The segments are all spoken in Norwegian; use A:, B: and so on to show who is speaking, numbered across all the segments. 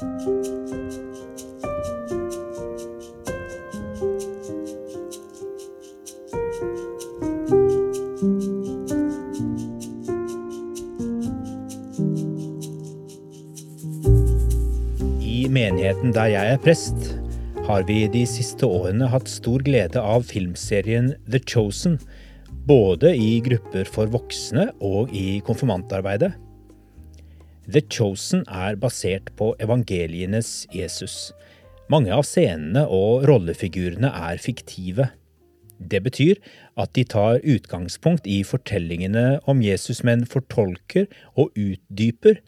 A: I menigheten der jeg er prest, har vi de siste årene hatt stor glede av filmserien The Chosen, både i grupper for voksne og i konfirmantarbeidet. The Chosen er basert på evangelienes Jesus. Mange av scenene og rollefigurene er fiktive. Det betyr at de tar utgangspunkt i fortellingene om Jesus, men fortolker og utdyper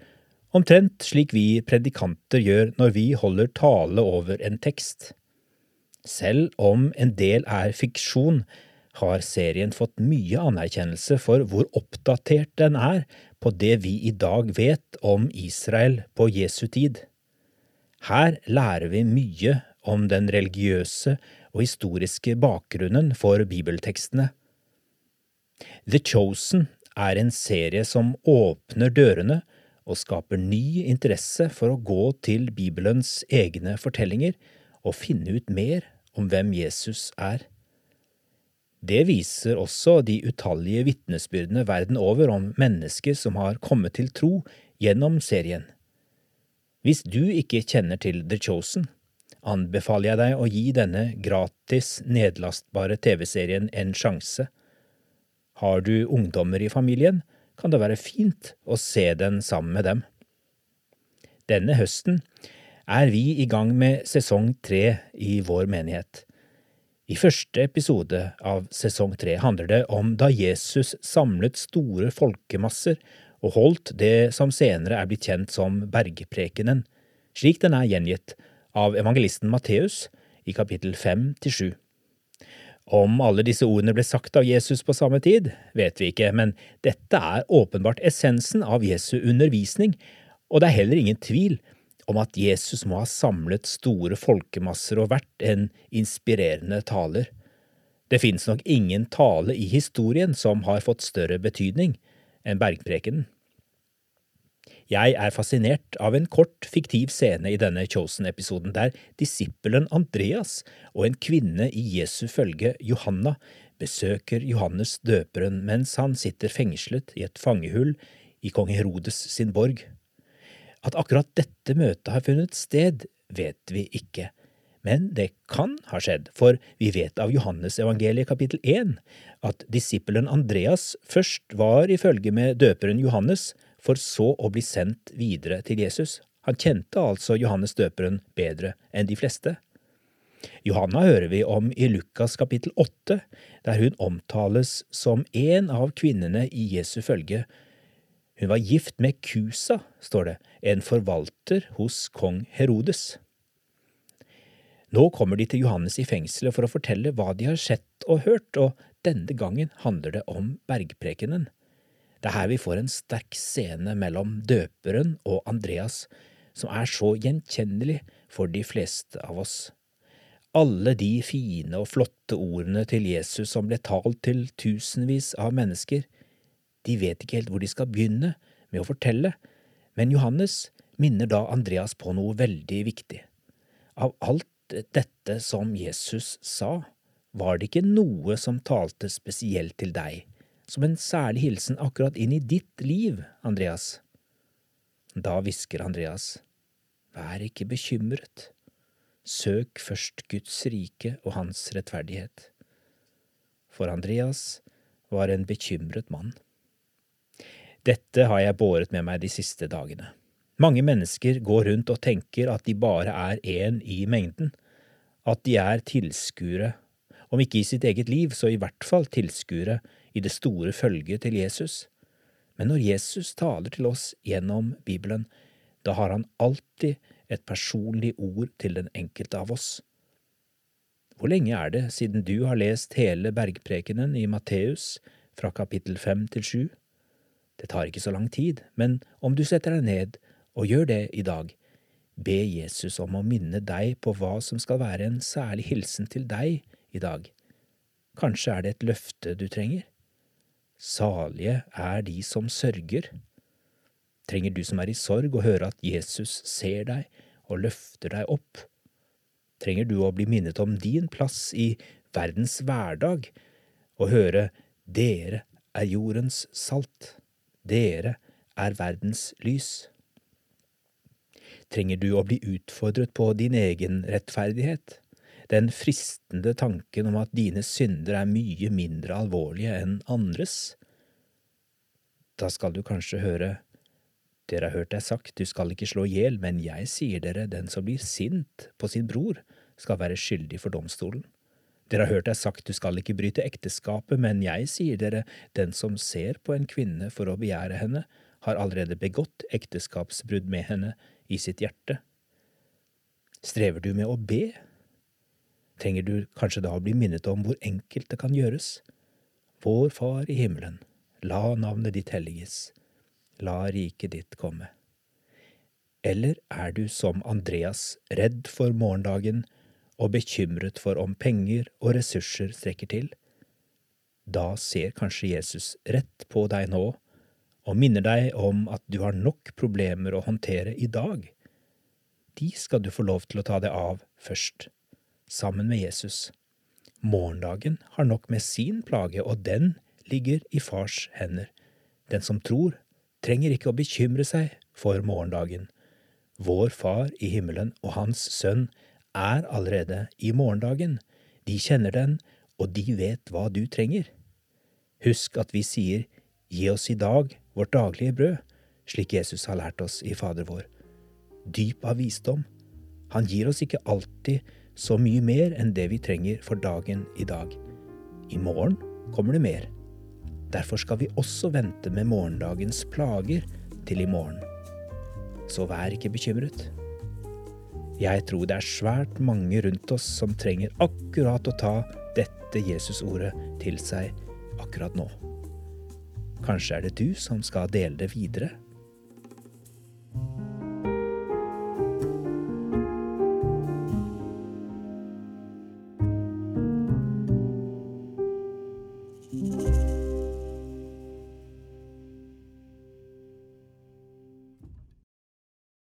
A: omtrent slik vi predikanter gjør når vi holder tale over en tekst. Selv om en del er fiksjon, har serien fått mye anerkjennelse for hvor oppdatert den er på det vi i dag vet om Israel på Jesu tid. Her lærer vi mye om den religiøse og historiske bakgrunnen for bibeltekstene. The Chosen er en serie som åpner dørene og skaper ny interesse for å gå til Bibelens egne fortellinger og finne ut mer om hvem Jesus er. Det viser også de utallige vitnesbyrdene verden over om mennesker som har kommet til tro gjennom serien. Hvis du ikke kjenner til The Chosen, anbefaler jeg deg å gi denne gratis nedlastbare TV-serien en sjanse. Har du ungdommer i familien, kan det være fint å se den sammen med dem. Denne høsten er vi i gang med sesong tre i vår menighet. I første episode av sesong tre handler det om da Jesus samlet store folkemasser og holdt det som senere er blitt kjent som bergprekenen, slik den er gjengitt av evangelisten Matteus i kapittel fem til sju. Om alle disse ordene ble sagt av Jesus på samme tid, vet vi ikke, men dette er åpenbart essensen av Jesu undervisning, og det er heller ingen tvil om at Jesus må ha samlet store folkemasser og vært en inspirerende taler. Det finnes nok ingen tale i historien som har fått større betydning enn bergprekenen. Jeg er fascinert av en kort, fiktiv scene i denne Chosen-episoden der disippelen Andreas og en kvinne i Jesu følge, Johanna, besøker Johannes døperen mens han sitter fengslet i et fangehull i kong Herodes sin borg. At akkurat dette møtet har funnet sted, vet vi ikke, men det kan ha skjedd, for vi vet av Johannes evangeliet kapittel 1 at disippelen Andreas først var i følge med døperen Johannes, for så å bli sendt videre til Jesus. Han kjente altså Johannes døperen bedre enn de fleste. Johanna hører vi om i Lukas kapittel 8, der hun omtales som en av kvinnene i Jesu følge. Hun var gift med Kusa, står det, en forvalter hos kong Herodes. Nå kommer de til Johannes i fengselet for å fortelle hva de har sett og hørt, og denne gangen handler det om bergprekenen. Det er her vi får en sterk scene mellom døperen og Andreas, som er så gjenkjennelig for de fleste av oss. Alle de fine og flotte ordene til Jesus som ble talt til tusenvis av mennesker, de vet ikke helt hvor de skal begynne med å fortelle, men Johannes minner da Andreas på noe veldig viktig. Av alt dette som Jesus sa, var det ikke noe som talte spesielt til deg som en særlig hilsen akkurat inn i ditt liv, Andreas. Da hvisker Andreas, vær ikke bekymret, søk først Guds rike og hans rettferdighet. For Andreas var en bekymret mann. Dette har jeg båret med meg de siste dagene. Mange mennesker går rundt og tenker at de bare er én i mengden, at de er tilskuere, om ikke i sitt eget liv, så i hvert fall tilskuere i det store følget til Jesus. Men når Jesus taler til oss gjennom Bibelen, da har han alltid et personlig ord til den enkelte av oss. Hvor lenge er det siden du har lest hele bergprekenen i Matteus fra kapittel fem til sju? Det tar ikke så lang tid, men om du setter deg ned og gjør det i dag, be Jesus om å minne deg på hva som skal være en særlig hilsen til deg i dag. Kanskje er det et løfte du trenger? Salige er de som sørger. Trenger du som er i sorg å høre at Jesus ser deg og løfter deg opp? Trenger du å bli minnet om din plass i verdens hverdag og høre Dere er jordens salt, dere er verdens lys? Trenger du å bli utfordret på din egen rettferdighet? Den fristende tanken om at dine synder er mye mindre alvorlige enn andres? Da skal du kanskje høre dere har hørt deg sagt, du skal ikke slå i hjel, men jeg sier dere, den som blir sint på sin bror, skal være skyldig for domstolen. Dere har hørt deg sagt, du skal ikke bryte ekteskapet, men jeg sier dere, den som ser på en kvinne for å begjære henne, har allerede begått ekteskapsbrudd med henne i sitt hjerte. Strever du med å be? Trenger du kanskje da å bli minnet om hvor enkelt det kan gjøres? Vår Far i himmelen, la navnet ditt helliges la riket ditt komme. Eller er du som Andreas redd for morgendagen og bekymret for om penger og ressurser strekker til? Da ser kanskje Jesus rett på deg nå og minner deg om at du har nok problemer å håndtere i dag. De skal du få lov til å ta deg av først, sammen med Jesus. Morgendagen har nok med sin plage, og den ligger i fars hender. Den som tror, trenger ikke å bekymre seg for morgendagen. Vår Far i himmelen og Hans Sønn er allerede i morgendagen. De kjenner den, og de vet hva du trenger. Husk at vi sier Gi oss i dag vårt daglige brød, slik Jesus har lært oss i Fader vår. Dyp av visdom. Han gir oss ikke alltid så mye mer enn det vi trenger for dagen i dag. I morgen kommer det mer. Derfor skal vi også vente med morgendagens plager til i morgen. Så vær ikke bekymret. Jeg tror det er svært mange rundt oss som trenger akkurat å ta dette Jesusordet til seg akkurat nå. Kanskje er det du som skal dele det videre